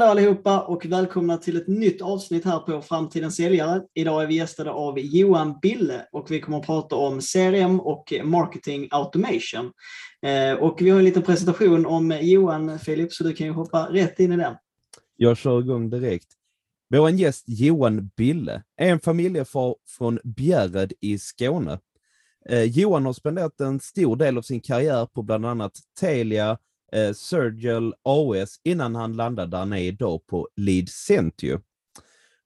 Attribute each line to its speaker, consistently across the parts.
Speaker 1: Hallå allihopa och välkomna till ett nytt avsnitt här på Framtidens säljare. Idag är vi gästade av Johan Bille och vi kommer att prata om CRM och marketing automation. Eh, och vi har en liten presentation om Johan, Filip, så du kan ju hoppa rätt in i den.
Speaker 2: Jag kör igång direkt. Vår gäst Johan Bille är en familjefar från Bjärred i Skåne. Eh, Johan har spenderat en stor del av sin karriär på bland annat Telia, eh, Sergel AS innan han landade där han är idag på Lead Centio.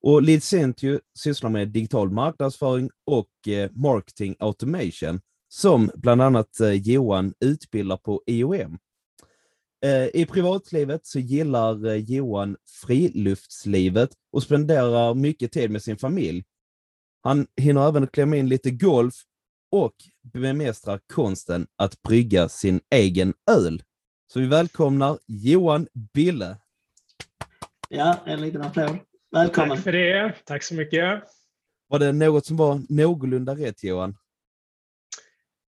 Speaker 2: Och Lead Centio sysslar med digital marknadsföring och eh, marketing automation som bland annat eh, Johan utbildar på IOM. Eh, I privatlivet så gillar eh, Johan friluftslivet och spenderar mycket tid med sin familj. Han hinner även klämma in lite golf och bemästrar konsten att brygga sin egen öl. Så vi välkomnar Johan Bille.
Speaker 1: Ja, en liten applåd. Välkommen.
Speaker 3: Tack för det. Tack så mycket.
Speaker 2: Var det något som var någorlunda rätt Johan?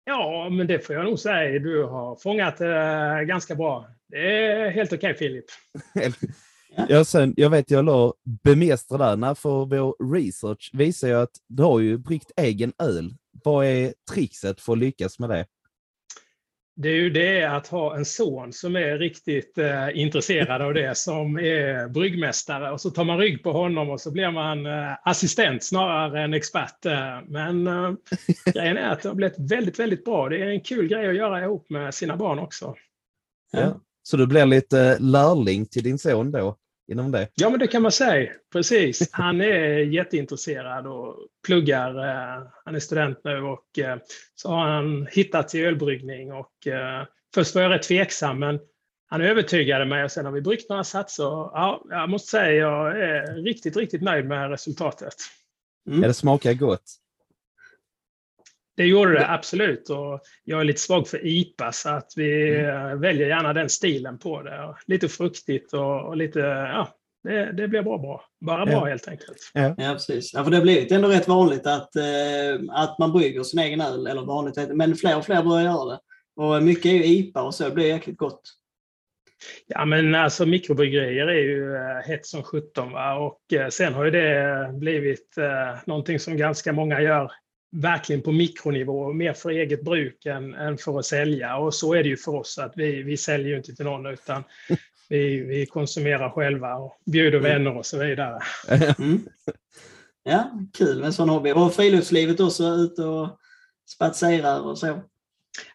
Speaker 3: Ja, men det får jag nog säga. Du har fångat det ganska bra. Det är helt okej, Filip.
Speaker 2: Jag, sen, jag vet jag la bemästra där, när för vår research visar ju att du har ju bryggt egen öl. Vad är trixet för att lyckas med det?
Speaker 3: Det är ju det att ha en son som är riktigt eh, intresserad av det, som är bryggmästare. Och så tar man rygg på honom och så blir man eh, assistent snarare än expert. Eh. Men eh, grejen är att det har blivit väldigt, väldigt bra. Det är en kul grej att göra ihop med sina barn också.
Speaker 2: Ja. Så du blir lite lärling till din son då, inom det?
Speaker 3: Ja, men det kan man säga. Precis. Han är jätteintresserad och pluggar. eh, Han är student nu och eh, så har han hittat till ölbryggning. Och, eh, först var jag rätt tveksam, men han övertygade mig och sen har vi bryggt några satser. Ja, jag måste säga jag är riktigt, riktigt nöjd med resultatet.
Speaker 1: Mm.
Speaker 2: Ja, det smakar gott.
Speaker 3: Det gjorde det absolut och jag är lite svag för IPA så att vi eh, väljer gärna den stilen på det. Lite fruktigt och, och lite, ja, det, det blir bra, bra. Bara bra
Speaker 2: Ja.
Speaker 3: helt enkelt.
Speaker 1: Ja, precis. Ja, för det har blivit ändå rätt vanligt att, eh, att man brygger sin egen öl, eller vanligt, men fler och fler börjar göra det. Och mycket är ju IPA och så, det blir jäkligt gott.
Speaker 3: Ja, men alltså mikrobryggerier är ju eh, hett som sjutton. va? Och eh, sen har ju det blivit eh, någonting som ganska många gör verkligen på mikronivå, mer för eget bruk än, än för att sälja. Och så är det ju för oss, att vi, vi säljer ju inte till någon utan vi, vi konsumerar själva och bjuder
Speaker 1: Mm.
Speaker 3: vänner och så vidare.
Speaker 1: Mm. Ja, kul med en sån hobby. Och friluftslivet också, ut och spatserar och så.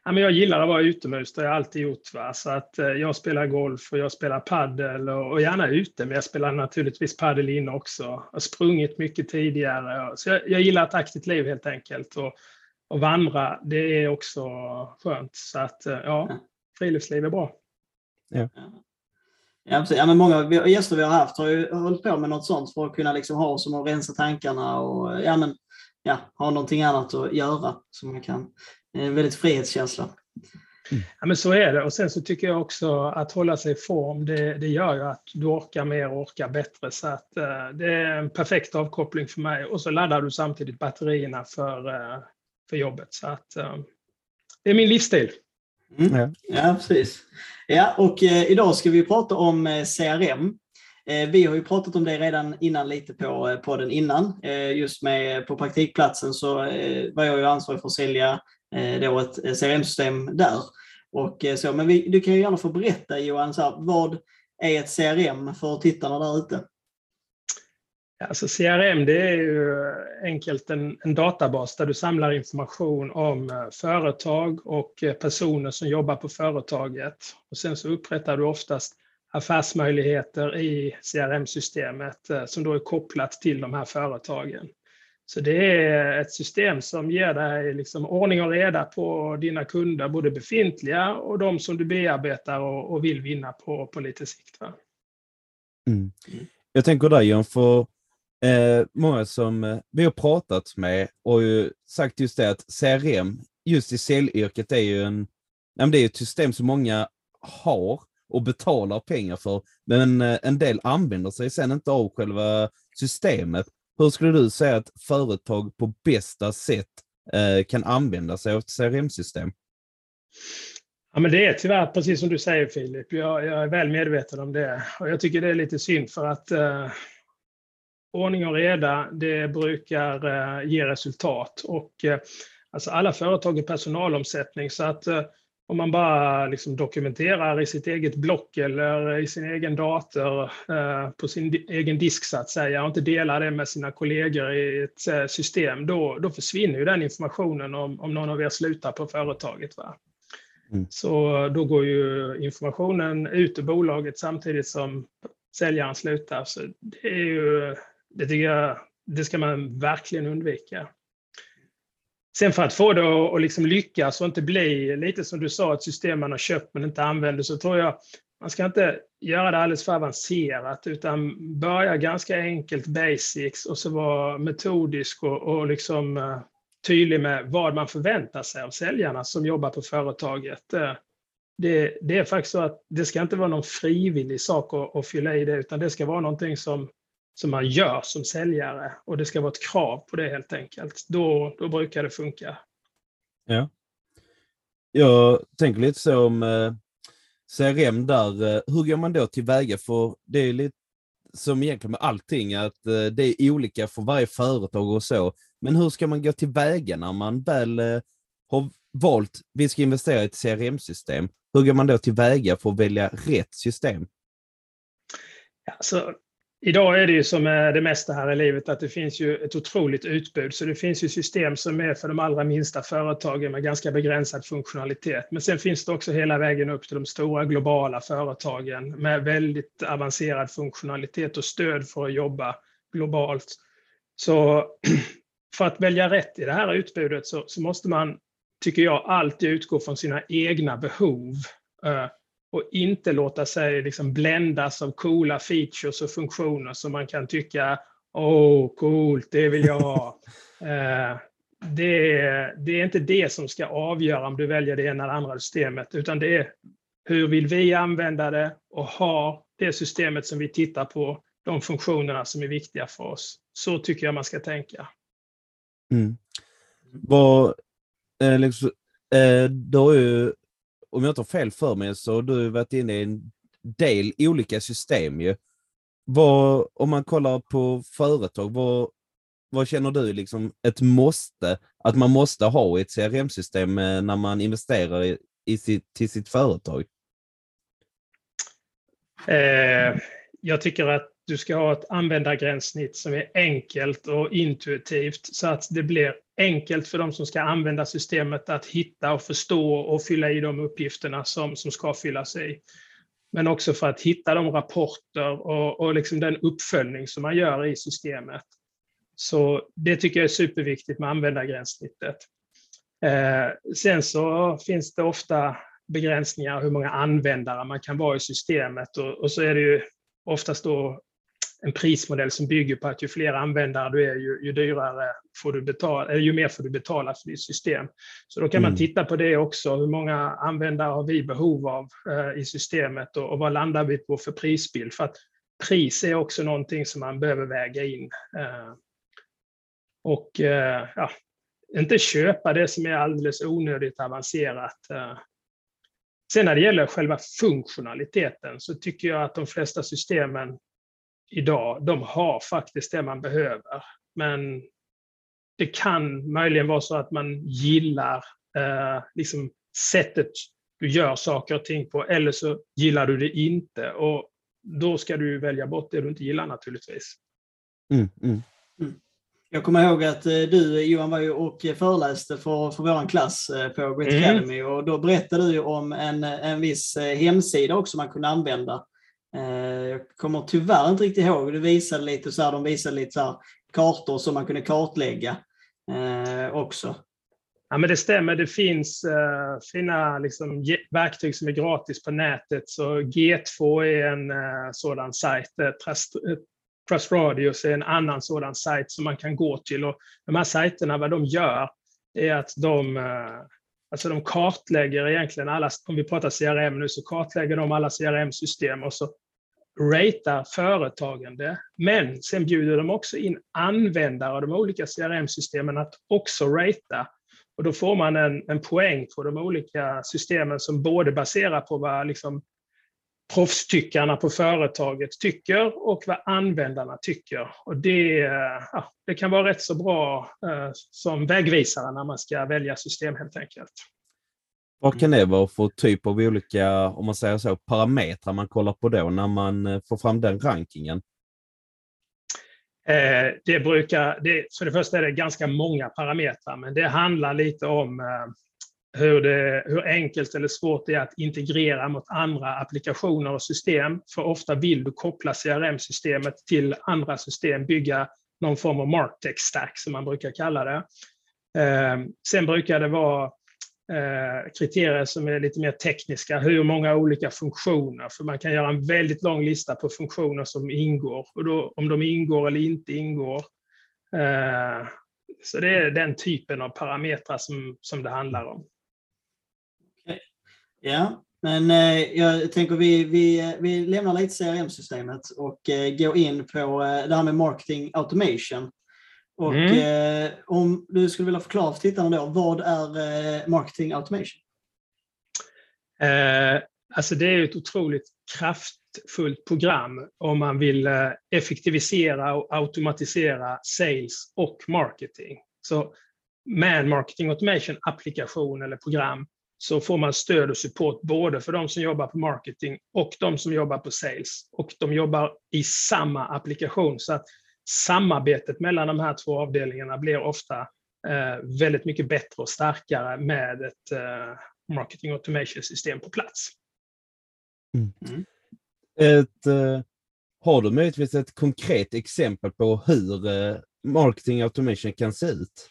Speaker 3: Ja, men jag gillar att vara utomhus, det har jag alltid gjort. Va? Så att, eh, jag spelar golf och jag spelar paddel och, och gärna ute, men jag spelar naturligtvis paddel inne också. Jag har sprungit mycket tidigare. Så jag, jag gillar ett aktivt liv helt enkelt. Och, och vandra, det är också skönt. Så att, eh, ja, friluftsliv är bra.
Speaker 1: Ja, precis. ja, men många gäster vi har haft har ju hållit på med något sånt för att kunna liksom ha som att rensa tankarna och ja, men, ja, ha någonting annat att göra. som man kan. Det är en väldigt frihetskänsla.
Speaker 3: Ja, men så är det. Och sen så tycker jag också att hålla sig i form, det, det gör ju att du orkar mer och orkar bättre. Så att, eh, det är en perfekt avkoppling för mig. Och så laddar du samtidigt batterierna för, eh, för jobbet. Så att, eh, det är min livsstil.
Speaker 1: Mm.
Speaker 2: Ja.
Speaker 1: Ja, precis. Ja, och eh, idag ska vi prata om eh, CRM. Eh, vi har ju pratat om det redan innan lite på eh, podden innan. Eh, just med på praktikplatsen så eh, var jag ju ansvarig för att sälja eh, Eh, då ett CRM-system där. Och, eh, så, men vi, du kan ju gärna få berätta Johan, så här, vad är ett CRM för tittarna där ute?
Speaker 3: Alltså CRM det är ju enkelt en, en databas där du samlar information om eh, företag och personer som jobbar på företaget. Och sen så upprättar du oftast affärsmöjligheter i CRM-systemet som då är kopplat till de här företagen. Så det är ett system som ger dig liksom ordning och reda på dina kunder, både befintliga och de som du bearbetar och, och vill vinna på, på lite sikt. Va?
Speaker 2: Mm. Jag tänker där John, för eh, många som eh, vi har pratat med och ju sagt just det att CRM, just i säljyrket, är ju en, det är ett system som många har och betalar pengar för, men eh, en del använder sig sen inte av själva systemet. Hur skulle du säga att företag på bästa sätt eh, kan använda sig av ett CRM-system?
Speaker 3: Ja, men det är tyvärr precis som du säger Filip. Jag, jag, är väl medveten om det. Och jag tycker det är lite synd för att eh, ordning och reda, det brukar eh, ge resultat. Och eh, alltså alla företag har personalomsättning så att eh, om man bara liksom dokumenterar i sitt eget block eller i sin egen dator eh, på sin egen disk så att säga och inte delar det med sina kollegor i ett eh, system, då, då försvinner ju den informationen om, om någon av er slutar på företaget. Va? Mm. Så då går ju informationen ut ur bolaget samtidigt som säljaren slutar. Så det är ju, det tycker jag, det ska man verkligen undvika. Sen för att få det att liksom lyckas och inte bli lite som du sa, ett system man har köpt men inte använder, så tror jag man ska inte göra det alldeles för avancerat utan börja ganska enkelt, basics, och så vara metodisk och, och liksom, uh, tydlig med vad man förväntar sig av säljarna som jobbar på företaget. Uh, det, det, är faktiskt så att det ska inte vara någon frivillig sak att, att fylla i det, utan det ska vara någonting som som man gör som säljare och det ska vara ett krav på det helt enkelt. Då, då brukar det funka.
Speaker 2: Ja. Jag tänker lite så om eh, CRM där, eh, hur går man då tillväga? För det är lite som egentligen med allting, att eh, det är olika för varje företag och så. Men hur ska man gå tillväga när man väl eh, har valt, vi ska investera i ett CRM-system. Hur går man då tillväga för att välja rätt system?
Speaker 3: Alltså, Idag är det ju som det mesta här i livet att det finns ju ett otroligt utbud. Så det finns ju system som är för de allra minsta företagen med ganska begränsad funktionalitet. Men sen finns det också hela vägen upp till de stora globala företagen med väldigt avancerad funktionalitet och stöd för att jobba globalt. Så för att välja rätt i det här utbudet så, så måste man, tycker jag, alltid utgå från sina egna behov eh, och inte låta sig liksom bländas av coola features och funktioner som man kan tycka åh, oh, coolt, det vill jag ha. eh, det, det, är inte det som ska avgöra om du väljer det ena eller andra systemet, utan det är hur vill vi använda det och ha det systemet som vi tittar på, de funktionerna som är viktiga för oss. Så tycker jag man ska tänka.
Speaker 2: Mm. Vad, eh, liksom, eh, du har ju om jag inte har fel för mig, så har du varit inne i en del olika system ju. Vad, om man kollar på företag, vad, vad känner du liksom ett måste, att man måste ha i ett CRM-system eh, när man investerar i, i sitt, till sitt företag?
Speaker 3: Eh, jag tycker att du ska ha ett användargränssnitt som är enkelt och intuitivt så att det blir enkelt för de som ska använda systemet att hitta och förstå och fylla i de uppgifterna som, som ska fyllas i. Men också för att hitta de rapporter och, och liksom den uppföljning som man gör i systemet. Så det tycker jag är superviktigt med användargränssnittet. Eh, sen så finns det ofta begränsningar hur många användare man kan vara i systemet och, och så är det ju oftast då en prismodell som bygger på att ju fler användare du är, ju, ju dyrare får du betala, eller ju mer får du betala för ditt system. Så då kan mm. man titta på det också. Hur många användare har vi behov av eh, i systemet och, och vad landar vi på för prisbild? För att pris är också någonting som man behöver väga in. Eh, och eh, ja, inte köpa det som är alldeles onödigt avancerat. Eh. Sen när det gäller själva funktionaliteten så tycker jag att de flesta systemen idag, de har faktiskt det man behöver. Men det kan möjligen vara så att man gillar eh, liksom sättet du gör saker och ting på, eller så gillar du det inte. Och då ska du välja bort det du inte gillar naturligtvis.
Speaker 2: Mm, mm.
Speaker 1: Mm. Jag kommer ihåg att eh, du Johan var ju och föreläste för, för vår klass eh, på Great mm. Academy och då berättade du om en, en viss eh, hemsida också man kunde använda Eh, jag kommer tyvärr inte riktigt ihåg, Det visade lite så här, de visade lite så här kartor som man kunde kartlägga eh, också.
Speaker 3: Ja, men det stämmer. Det finns uh, fina liksom, verktyg som är gratis på nätet. Så G2 är en uh, sådan sajt. Uh, Trust Radius är en annan sådan sajt som man kan gå till. Och de här sajterna, vad de gör, är att de, uh, alltså de kartlägger egentligen alla, om vi pratar CRM nu, så kartlägger de alla CRM-system och så ratear företagande. Men sen bjuder de också in användare av de olika CRM-systemen att också ratea. Och då får man en, en poäng på de olika systemen som både baserar på vad liksom proffstyckarna på företaget tycker och vad användarna tycker. Och det, ja, det kan vara rätt så bra eh, som vägvisare när man ska välja system helt enkelt.
Speaker 2: Vad kan det vara för typ av olika, om man säger så, parametrar man kollar på då när man eh, får fram den rankingen?
Speaker 3: Eh, det brukar, det, för det första är det ganska många parametrar, men det handlar lite om eh, hur, det, hur enkelt eller svårt det är att integrera mot andra applikationer och system. För ofta vill du koppla CRM-systemet till andra system, bygga någon form av martech-stack som man brukar kalla det. Sen brukar det vara Eh, Eh, kriterier som är lite mer tekniska. Hur många olika funktioner? För man kan göra en väldigt lång lista på funktioner som ingår. Och då, om de ingår eller inte ingår. Eh, så det är den typen av parametrar som, som det handlar om.
Speaker 1: Okay. Ja, men eh, jag tänker vi, vi, vi lämnar lite CRM-systemet och eh, går in på det här med marketing automation. Och mm. eh, om du skulle vilja förklara för tittarna då, vad är eh, marketing automation?
Speaker 3: Eh, alltså det är ett otroligt kraftfullt program om man vill eh, effektivisera och automatisera sales och marketing. Så med marketing automation applikation eller program så får man stöd och support både för de som jobbar på marketing och de som jobbar på sales. Och de jobbar i samma applikation. Så att samarbetet mellan de här två avdelningarna blir ofta eh, väldigt mycket bättre och starkare med ett eh, marketing automation-system på plats.
Speaker 2: Mm. Mm. Ett, eh, har du möjligtvis ett konkret exempel på hur marketing automation kan se ut?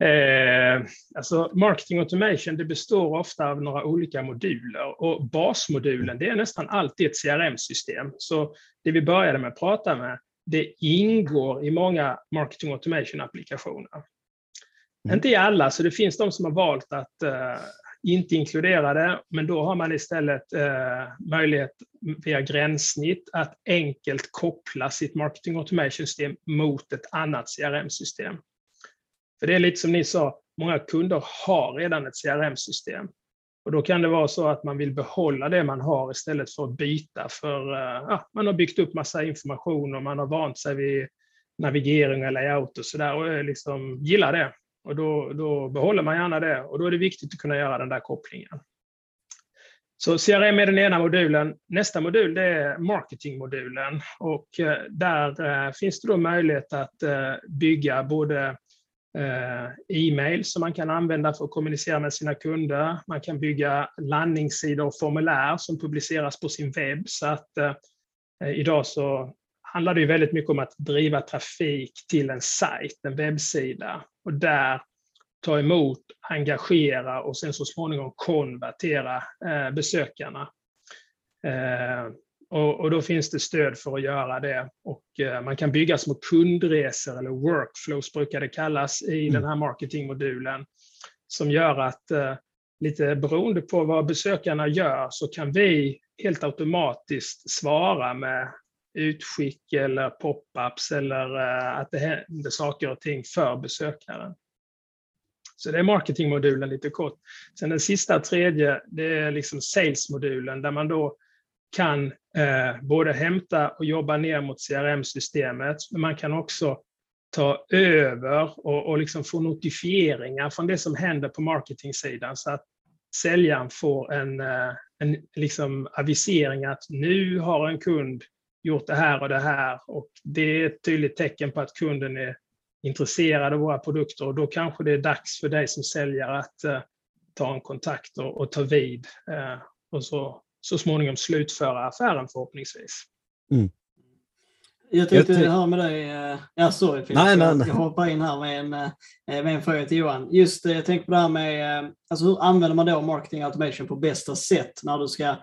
Speaker 3: Eh, alltså marketing automation det består ofta av några olika moduler och basmodulen det är nästan alltid ett CRM-system. Så det vi började med att prata med, det ingår i många marketing automation-applikationer. Mm. Inte i alla, så det finns de som har valt att eh, inte inkludera det, men då har man istället eh, möjlighet via gränssnitt att enkelt koppla sitt marketing automation-system mot ett annat CRM-system. För det är lite som ni sa, många kunder har redan ett CRM-system. Och då kan det vara så att man vill behålla det man har istället för att byta. För eh, ja, man har byggt upp massa information och man har vant sig vid navigering och layout och sådär och eh, liksom gillar det. Och då, då behåller man gärna det och då är det viktigt att kunna göra den där kopplingen. Så CRM är den ena modulen. Nästa modul det är marketingmodulen och eh, där finns det då möjlighet att bygga både Eh, e-mail som man kan använda för att kommunicera med sina kunder. Man kan bygga landningssidor och formulär som publiceras på sin webb. Så att eh, idag så handlar det ju väldigt mycket om att driva trafik till en sajt, en webbsida och där ta emot, engagera och sen så småningom konvertera eh, besökarna. Eh, och, och, då finns det stöd för att göra det. Och eh, man kan bygga små kundresor, eller workflows brukar det kallas, i mm. den här marketingmodulen, som gör att eh, lite beroende på vad besökarna gör så kan vi helt automatiskt svara med utskick eller pop-ups eller eh, att det händer saker och ting för besökaren. Så det är marketingmodulen lite kort. Sen den sista, tredje, det är liksom salesmodulen där man då kan eh, både hämta och jobba ner mot CRM-systemet, men man kan också ta över och, och liksom få notifieringar från det som händer på marketingsidan så att säljaren får en, eh, en liksom avisering att nu har en kund gjort det här och det här. Och det är ett tydligt tecken på att kunden är intresserad av våra produkter. Och då kanske det är dags för dig som säljare att uh, ta en kontakt och, och ta vid uh, och så så småningom slutföra affären förhoppningsvis. Mm.
Speaker 1: Jag tänkte jag höra med dig, eh, ja sorry Filip, nej, nej, nej. jag hoppar in här med en, eh, med en fråga till Johan. Just eh, jag tänkte på det här med, alltså hur använder man då marketing automation på bästa sätt när du ska,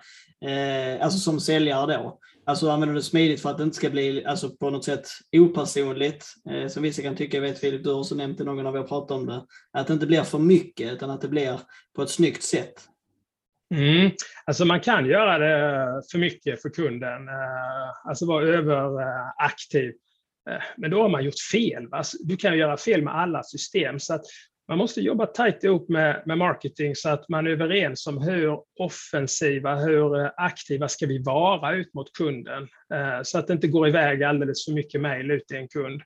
Speaker 1: alltså som säljare då? Alltså använder det smidigt för att det inte ska bli alltså, på något sätt opersonligt. Eh, som vissa kan tycka, jag vet Filip, du har också nämnt det någon gång när vi har pratat om det. Att det inte blir för mycket utan att det blir på ett snyggt sätt.
Speaker 3: Mm. Alltså man kan göra det för mycket för kunden, eh, alltså vara överaktiv. Eh, men då har man gjort fel. Alltså, du kan göra fel med alla system. Så att man måste jobba tajt ihop med, med marketing så att man är överens om hur offensiva, hur eh, aktiva ska vi vara ut mot kunden. Så att det inte går iväg alldeles för mycket mejl ut till en kund.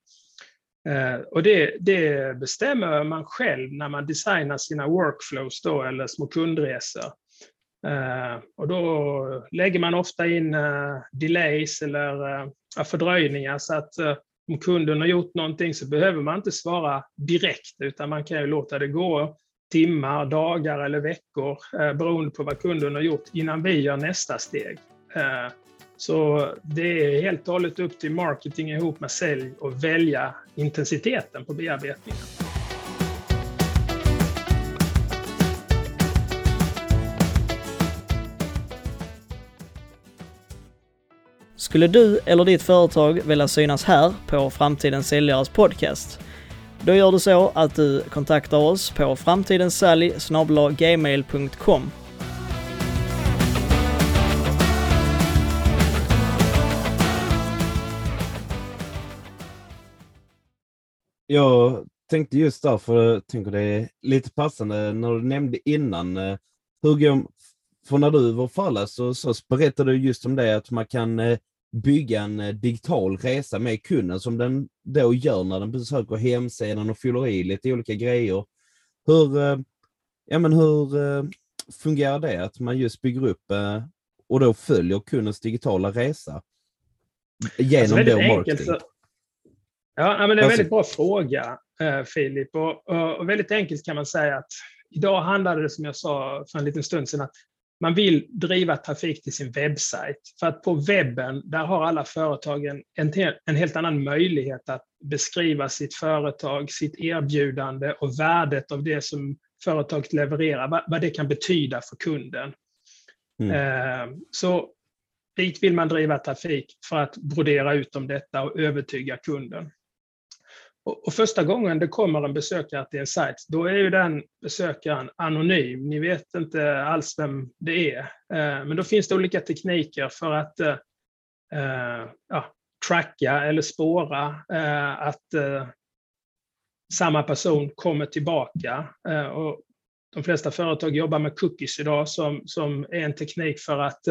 Speaker 3: Och det, det, bestämmer man själv när man designar sina workflows då, eller små kundresor. Eh, och då lägger man ofta in eh, delays eller eh, fördröjningar så att om kunden har gjort någonting så behöver man inte svara direkt utan man kan ju låta det gå timmar, dagar eller veckor beroende på vad kunden har gjort innan vi gör nästa steg. Så det är helt och hållet upp till marketing ihop med sälj och välja intensiteten på bearbetningen.
Speaker 4: Skulle du eller ditt företag vilja synas här på Framtidens Säljares podcast? Då gör du så att du kontaktar oss på framtidensalj.gmail.com
Speaker 2: Jag tänkte just därför, jag tänker det är lite passande när du nämnde innan, eh, hur går, för när du var föreläst så, så berättade du just om det att man kan eh, bygga en eh, digital resa med kunden som den då gör när den besöker hemsidan och fyller i lite olika grejer. Hur, eh, ja, men hur eh, fungerar det att man just bygger upp och då följer kundens digitala resa? Genom alltså då marketing. Så...
Speaker 3: Ja, men det är en väldigt bra fråga, Filip. Och, och, väldigt enkelt kan man säga att idag handlar det, som jag sa för en liten stund sedan, att man vill driva trafik till sin webbsajt. För att på webben, där har alla företagen en, en helt annan möjlighet att beskriva sitt företag, sitt erbjudande och värdet av det som företaget levererar, vad, vad det kan betyda för kunden. Mm. Eh, så dit vill man driva trafik för att brodera ut om detta och övertyga kunden. Och, första gången det kommer en besökare till en sajt, då är ju den besökaren anonym. Ni vet inte alls vem det är. Eh, men då finns det olika tekniker för att eh, eh, ja, tracka eller spåra att samma person kommer tillbaka. Och de flesta företag jobbar med cookies idag som, som är en teknik för att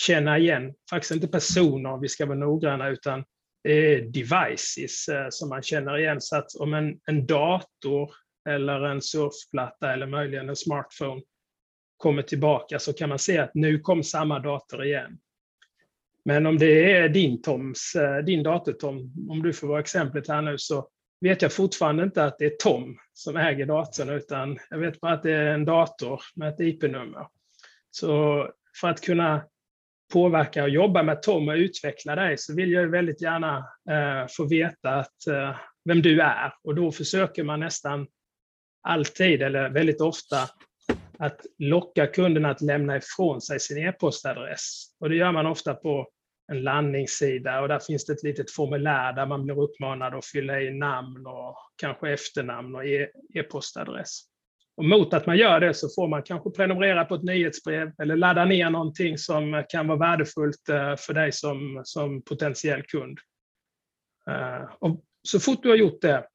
Speaker 3: känna igen, faktiskt inte personer om vi ska vara noggranna, utan Eh, devices eh, som man känner igen. Så att om en, en dator eller en surfplatta eller möjligen en smartphone kommer tillbaka så kan man se att nu kom samma dator igen. Men om det är din, Toms, eh, din dator Tom, om du får vara exemplet här nu, så vet jag fortfarande inte att det är Tom som äger datorn, utan jag vet bara att det är en dator med ett IP-nummer. Så för att kunna påverka och jobba med Tom och utveckla dig så vill jag väldigt gärna eh, få veta att, eh, vem du är. Och då försöker man nästan alltid, eller väldigt ofta, att locka kunderna att lämna ifrån sig sin e-postadress. Och det gör man ofta på en landningssida och där finns det ett litet formulär där man blir uppmanad att fylla i namn och kanske efternamn och e-, e-postadress. Och mot att man gör det så får man kanske prenumerera på ett nyhetsbrev eller ladda ner någonting som kan vara värdefullt eh, för dig som, som potentiell kund. Eh, och så fort du har gjort det,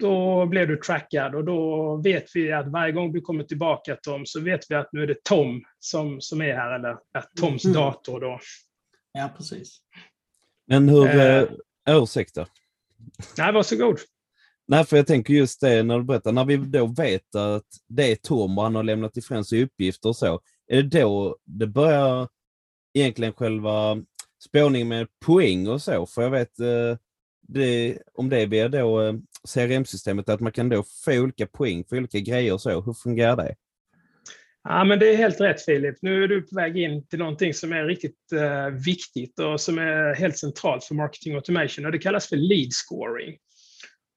Speaker 3: då blir du trackad och då vet vi att varje gång du kommer tillbaka Tom så vet vi att nu är det Tom som, som är här, eller att Toms mm. dator då.
Speaker 1: Ja, precis.
Speaker 2: Men hur, eh, ursäkta.
Speaker 3: Nej, varsågod.
Speaker 2: Nej, för jag tänker just det när du berättar, när vi då vet att det är Tom och han har lämnat ifrån sig uppgifter och så, är det då det börjar egentligen själva spårningen med poäng och så? För jag vet eh, det, om det är via då eh, CRM-systemet, att man kan då få olika poäng för olika grejer och så. Hur fungerar det?
Speaker 3: Ja, men det är helt rätt Filip. Nu är du på väg in till någonting som är riktigt eh, viktigt och som är helt centralt för marketing automation och det kallas för lead scoring.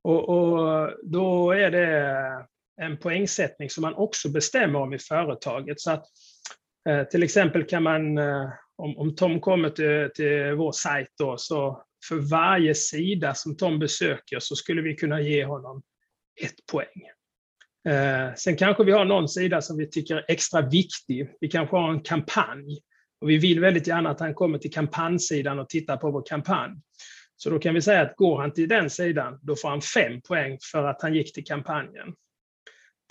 Speaker 3: Och, och, då är det en poängsättning som man också bestämmer om i företaget. Så att, eh, till exempel kan man, eh, om, om Tom kommer till, till vår sajt då, så för varje sida som Tom besöker så skulle vi kunna ge honom ett poäng. Eh, sen kanske vi har någon sida som vi tycker är extra viktig. Vi kanske har en kampanj och vi vill väldigt gärna att han kommer till kampanjsidan och tittar på vår kampanj. Så då kan vi säga att går han till den sidan, då får han fem poäng för att han gick till kampanjen.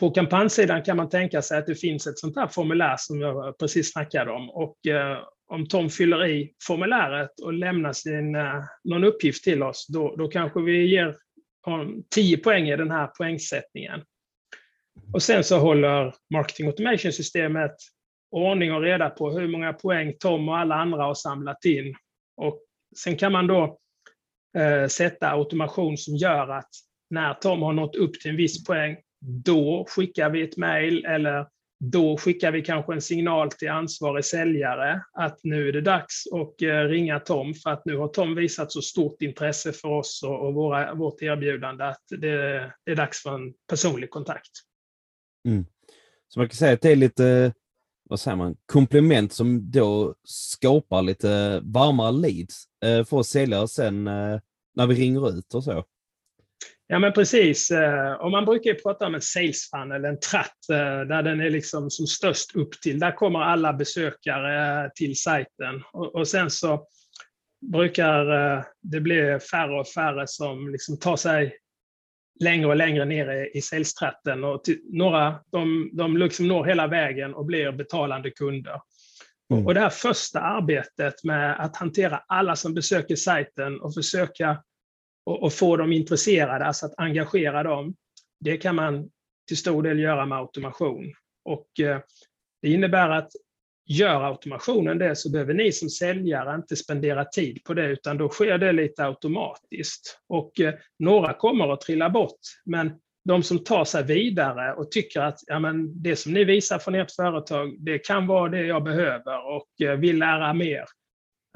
Speaker 3: På kampanjsidan kan man tänka sig att det finns ett sånt här formulär som jag precis snackade om. Och eh, om Tom fyller i formuläret och lämnar sin, eh, någon uppgift till oss, då, då kanske vi ger honom 10 poäng i den här poängsättningen. Och sen så håller Marketing Automation-systemet ordning och reda på hur många poäng Tom och alla andra har samlat in. Och sen kan man då eh, sätta automation som gör att när Tom har nått upp till en viss poäng, då skickar vi ett mejl eller då skickar vi kanske en signal till ansvarig säljare att nu är det dags att eh, ringa Tom för att nu har Tom visat så stort intresse för oss och, våra, vårt erbjudande att det, det, är dags för en personlig kontakt.
Speaker 2: Mm. Så man kan säga att det är lite, vad säger man, komplement som då skapar lite varmare leads eh, för oss säljare sen eh, när vi ringer ut och så.
Speaker 3: Ja, men precis. Eh, och man brukar ju prata om en sales funnel, en tratt, eh, där den är liksom som störst upp till. Där kommer alla besökare till sajten. Och sen så brukar det bli färre och färre som liksom tar sig längre och längre ner i salestratten. Och några de, de liksom når hela vägen och blir betalande kunder. Mm. Och det här första arbetet med att hantera alla som besöker sajten och försöka och, och, få dem intresserade, alltså att engagera dem, det kan man till stor del göra med automation. Och eh, det innebär att gör automationen det så behöver ni som säljare inte spendera tid på det, utan då sker det lite automatiskt. Och eh, några kommer att trilla bort, men de som tar sig vidare och tycker att ja, men det som ni visar från ert företag, det kan vara det jag behöver och eh, vill lära mer.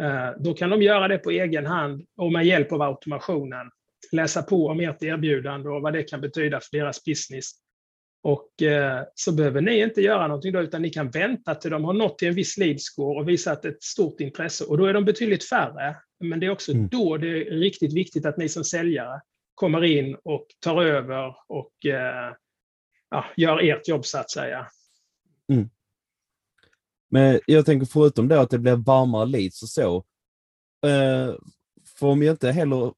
Speaker 3: Eh, då kan de göra det på egen hand och med hjälp av automationen. Läsa på om ert erbjudande och vad det kan betyda för deras business. Och eh, så behöver ni inte göra någonting då, utan ni kan vänta till de har nått till en viss lead score och visat ett stort intresse. Och då är de betydligt färre. Men det är också mm. då det är riktigt viktigt att ni som säljare kommer in och tar över och eh, ja, gör ert jobb så att säga.
Speaker 2: Mm. Men jag tänker förutom då att det blir varmare leads och så, eh, får om jag inte heller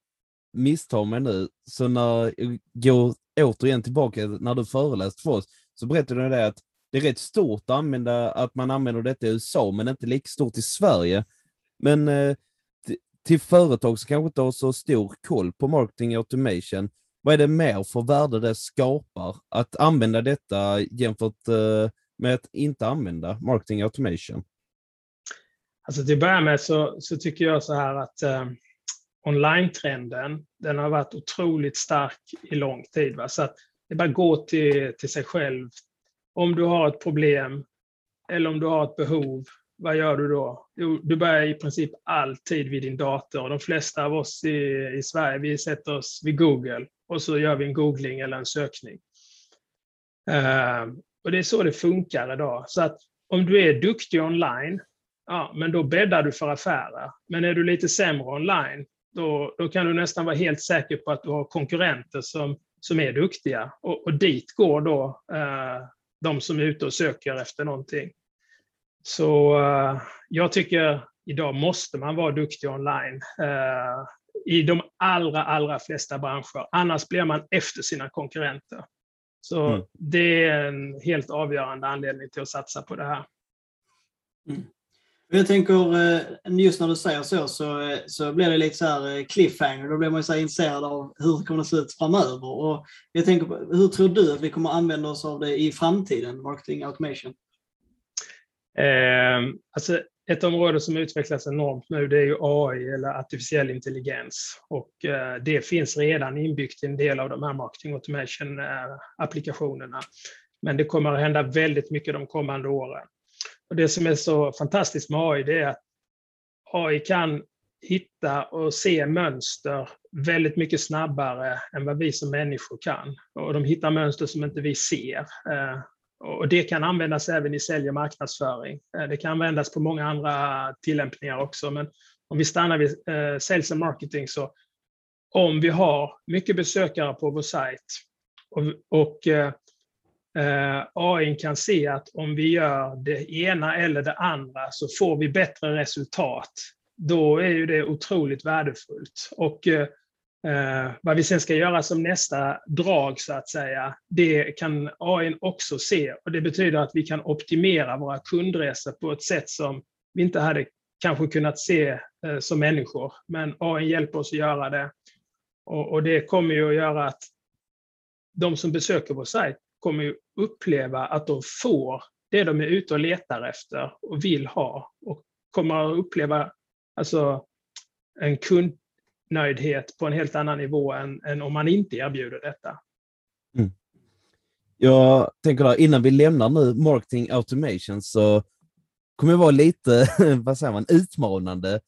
Speaker 2: missta mig nu, så när jag går återigen tillbaka när du föreläste för oss, så berättade du det att det är rätt stort att, använda, att man använder detta i USA, men inte lika stort i Sverige. Men eh, till företag som kanske inte har så stor koll på marketing automation, vad är det mer för värde det skapar att använda detta jämfört eh, med att inte använda marketing automation?
Speaker 3: Alltså till att börja med så, så tycker jag så här att eh, online-trenden, den har varit otroligt stark i lång tid. Va? Så att det är bara att gå till, till sig själv. Om du har ett problem eller om du har ett behov, vad gör du då? Jo, du börjar i princip alltid vid din dator. De flesta av oss i, i Sverige, vi sätter oss vid Google och så gör vi en googling eller en sökning. Uh, och det är så det funkar idag. Så att om du är duktig online, ja, men då bäddar du för affärer. Men är du lite sämre online, då, då kan du nästan vara helt säker på att du har konkurrenter som, som är duktiga. Och, och dit går då eh, de som är ute och söker efter någonting. Så eh, jag tycker idag måste man vara duktig online. Eh, I de allra, allra flesta branscher. Annars blir man efter sina konkurrenter. Så mm. det är en helt avgörande anledning till att satsa på det här.
Speaker 1: Mm. Jag tänker, eh, just när du säger så, så, eh, så blir det lite så här eh, cliffhanger. Då blir man ju så intresserad av hur det kommer att se ut framöver. Och jag tänker, hur tror du att vi kommer att använda oss av det i framtiden, marketing automation?
Speaker 3: Eh, alltså ett område som utvecklas enormt nu det är ju AI eller artificiell intelligens. Och eh, det finns redan inbyggt i en del av de här marketing automation-applikationerna. Men det kommer att hända väldigt mycket de kommande åren. Och det som är så fantastiskt med AI det är att AI kan hitta och se mönster väldigt mycket snabbare än vad vi som människor kan. Och de hittar mönster som inte vi ser. Eh, och det kan användas även i sälj och marknadsföring. Eh, det kan användas på många andra tillämpningar också, men om vi stannar vid eh, sales and marketing så om vi har mycket besökare på vår sajt och, och eh, AI kan se att om vi gör det ena eller det andra så får vi bättre resultat. Då är ju det otroligt värdefullt. Och eh, eh vad vi sen ska göra som nästa drag, så att säga, det kan AI också se. Och Det betyder att vi kan optimera våra kundresor på ett sätt som vi inte hade kanske kunnat se eh, som människor. Men AI hjälper oss att göra det. Och, och det kommer ju att göra att de som besöker vår sajt kommer ju uppleva att de får det de är ute och letar efter och vill ha. Och kommer att uppleva alltså, en kundnöjdhet på en helt annan nivå än, än om man inte erbjuder detta.
Speaker 2: Mm. Jag tänker där, innan vi lämnar nu marketing automation så kommer det vara lite, vad säger man, utmanande.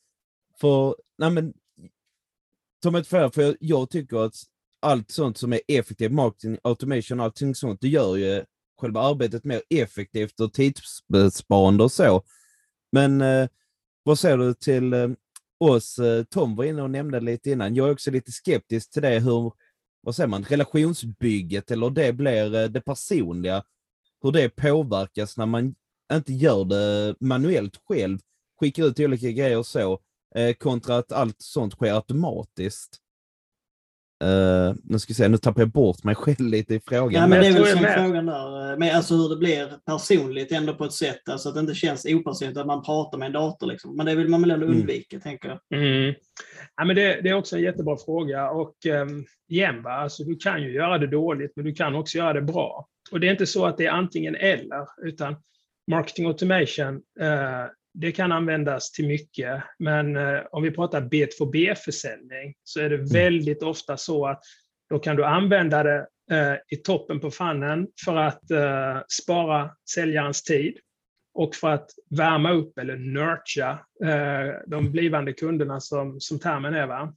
Speaker 2: För, nej men, för, för jag tycker att allt sånt som är effektiv marketing, automation, allting sånt, det gör ju själva arbetet mer effektivt och tidsbesparande och så. Men eh, vad säger du till eh, oss? Eh, Tom var inne och nämnde lite innan. Jag är också lite skeptisk till det, hur, vad säger man, relationsbygget eller det blir eh, det personliga, hur det påverkas när man inte gör det manuellt själv, skickar ut olika grejer och så, eh, kontra att allt sånt sker automatiskt. Uh, nu ska jag säga, nu tappar jag bort mig själv lite i frågan.
Speaker 1: Ja, men det är väl som frågan där, eh, med alltså hur det blir personligt ändå på ett sätt, alltså att det inte känns opersonligt att man pratar med en dator. Liksom. Men det vill man väl ändå mm. undvika, mm. tänker jag.
Speaker 3: Mm. Ja, men det, det, är också en jättebra fråga. Och um, igen, va? Alltså, du kan ju göra det dåligt, men du kan också göra det bra. Och det är inte så att det är antingen eller, utan marketing automation uh, det kan användas till mycket, men eh, om vi pratar B2B-försäljning så är det mm. väldigt ofta så att då kan du använda det eh, i toppen på fannen för att eh, spara säljarens tid och för att värma upp eller nurtura de blivande kunderna som, som termen är. Va?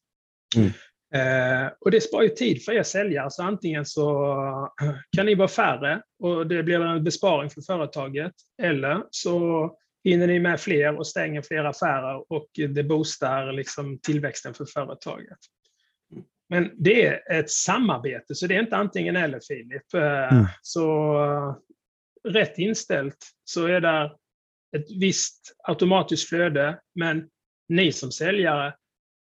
Speaker 3: Mm. Eh, och det sparar ju tid för er säljare, så antingen så kan ni vara färre och det blir en besparing för företaget, eller så hinner ni med fler och stänger fler affärer och det boostar liksom tillväxten för företaget. Men det är ett samarbete, så det är inte antingen eller, Filip. Eh, mm. Så eh, rätt inställt så är det ett visst automatiskt flöde, men ni som säljare,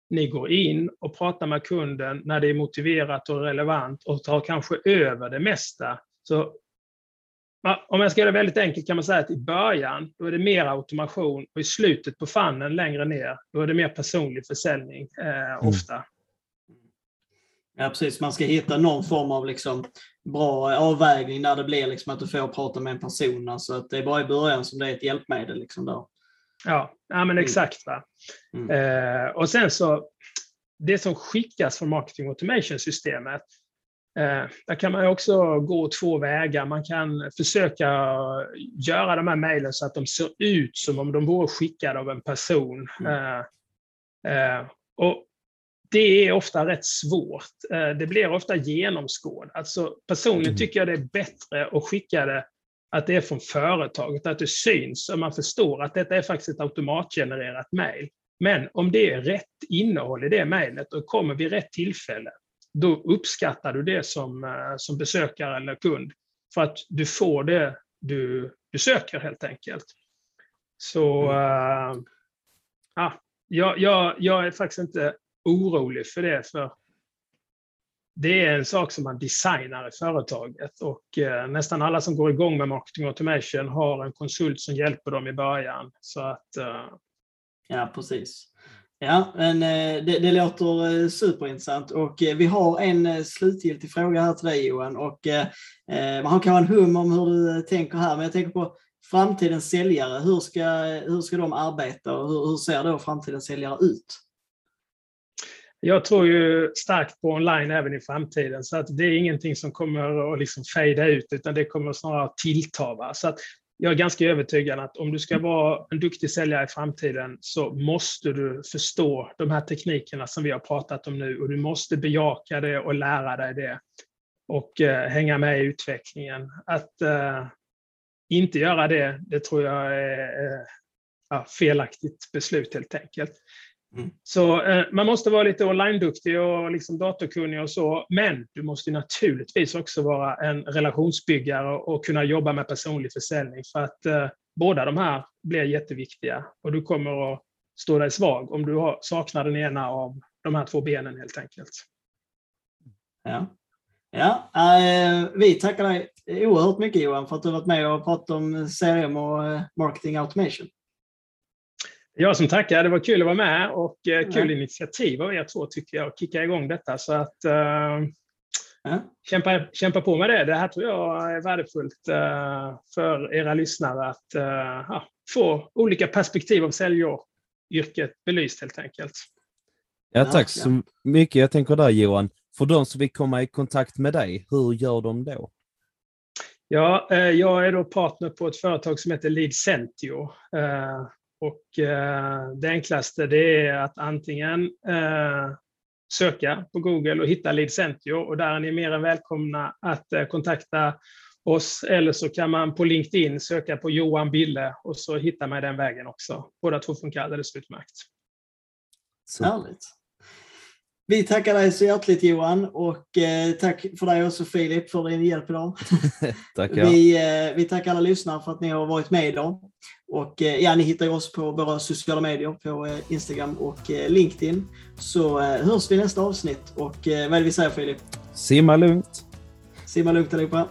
Speaker 3: ni går in och pratar med kunden när det är motiverat och relevant och tar kanske över det mesta. Så om jag ska göra det väldigt enkelt kan man säga att i början då är det mer automation och i slutet på fannen längre ner då är det mer personlig försäljning eh, mm. ofta.
Speaker 1: Ja precis, man ska hitta någon form av liksom bra avvägning när det blir liksom att du får prata med en person. Alltså att det är bara i början som det är ett hjälpmedel. Liksom då.
Speaker 3: Ja, ja men mm. exakt. Va? Mm. Eh, och sen så, det som skickas från marketing automation-systemet där kan man också gå två vägar. Man kan försöka göra de här mejlen så att de ser ut som om de vore skickade av en person. Mm. Eh, eh, och det är ofta rätt svårt. Det blir ofta genomskådat. Alltså, personligen mm. tycker jag det är bättre att skicka det att det är från företaget, att det syns och man förstår att detta är faktiskt ett automatgenererat mejl. Men om det är rätt innehåll i det mejlet och kommer vid rätt tillfälle, då uppskattar du det som, eh, som besökare eller kund. För att du får det du, du söker helt enkelt. Så mm. äh, ja, jag, jag, jag är faktiskt inte orolig för det. för det är en sak som man designar i företaget och eh, nästan alla som går igång med marketing automation har en konsult som hjälper dem i början. Så att, eh...
Speaker 1: Ja, precis. Ja, men eh, det, det låter eh, superintressant och eh, vi har en slutgiltig fråga här till dig Johan och man har kanske en hum om hur du tänker här, men jag tänker på framtidens säljare. Hur ska, hur ska de arbeta och hur, hur ser då framtidens säljare ut?
Speaker 3: Jag tror ju starkt på online även i framtiden, så att det är ingenting som kommer att liksom fejda ut, utan det kommer snarare att tillta. Så att jag är ganska övertygad att om du ska vara en duktig säljare i framtiden så måste du förstå de här teknikerna som vi har pratat om nu och du måste bejaka det och lära dig det och eh, hänga med i utvecklingen. Att, eh, inte göra det, det tror jag är eh, felaktigt beslut helt enkelt. Mm. Så eh, man måste vara lite online-duktig och liksom datorkunnig och så, men du måste naturligtvis också vara en relationsbyggare och kunna jobba med personlig försäljning för att eh, båda de här blir jätteviktiga och du kommer att stå dig svag om du har, saknar den ena av de här två benen helt enkelt.
Speaker 1: Ja, ja äh, vi tackar dig oerhört mycket Johan för att du varit med och pratat om CRM och äh, marketing automation.
Speaker 3: Jag som tackar. Det var kul att vara med och eh, kul ja. initiativ av er två tycker jag att kicka igång detta. Så att uh, ja. kämpa, kämpa på med det. Det här tror jag är värdefullt uh, för era lyssnare att uh, få olika perspektiv av säljyrket belyst helt enkelt.
Speaker 2: Ja, tack så mycket. Jag tänker där Johan, för de som vill komma i kontakt med dig, hur gör de då?
Speaker 3: Ja, jag är då partner på ett företag som heter Lead och eh, det enklaste det är att antingen eh, söka på Google och hitta Leadcentio och där är ni mer än välkomna att eh, kontakta oss eller så kan man på LinkedIn söka på Johan Bille och så hittar man den vägen också. Båda två funkar alldeles utmärkt.
Speaker 1: Härligt. Vi tackar dig så hjärtligt Johan och eh, tack för dig också Filip för din hjälp idag.
Speaker 2: Tackar.
Speaker 1: Vi, eh, vi tackar alla lyssnare för att ni har varit med idag. Och eh, ja, ni hittar oss på våra sociala medier på eh, Instagram och eh, LinkedIn. Så eh, hörs vi i nästa avsnitt och vad är det vi säger Filip?
Speaker 2: Simma lugnt.
Speaker 1: Simma lugnt allihopa.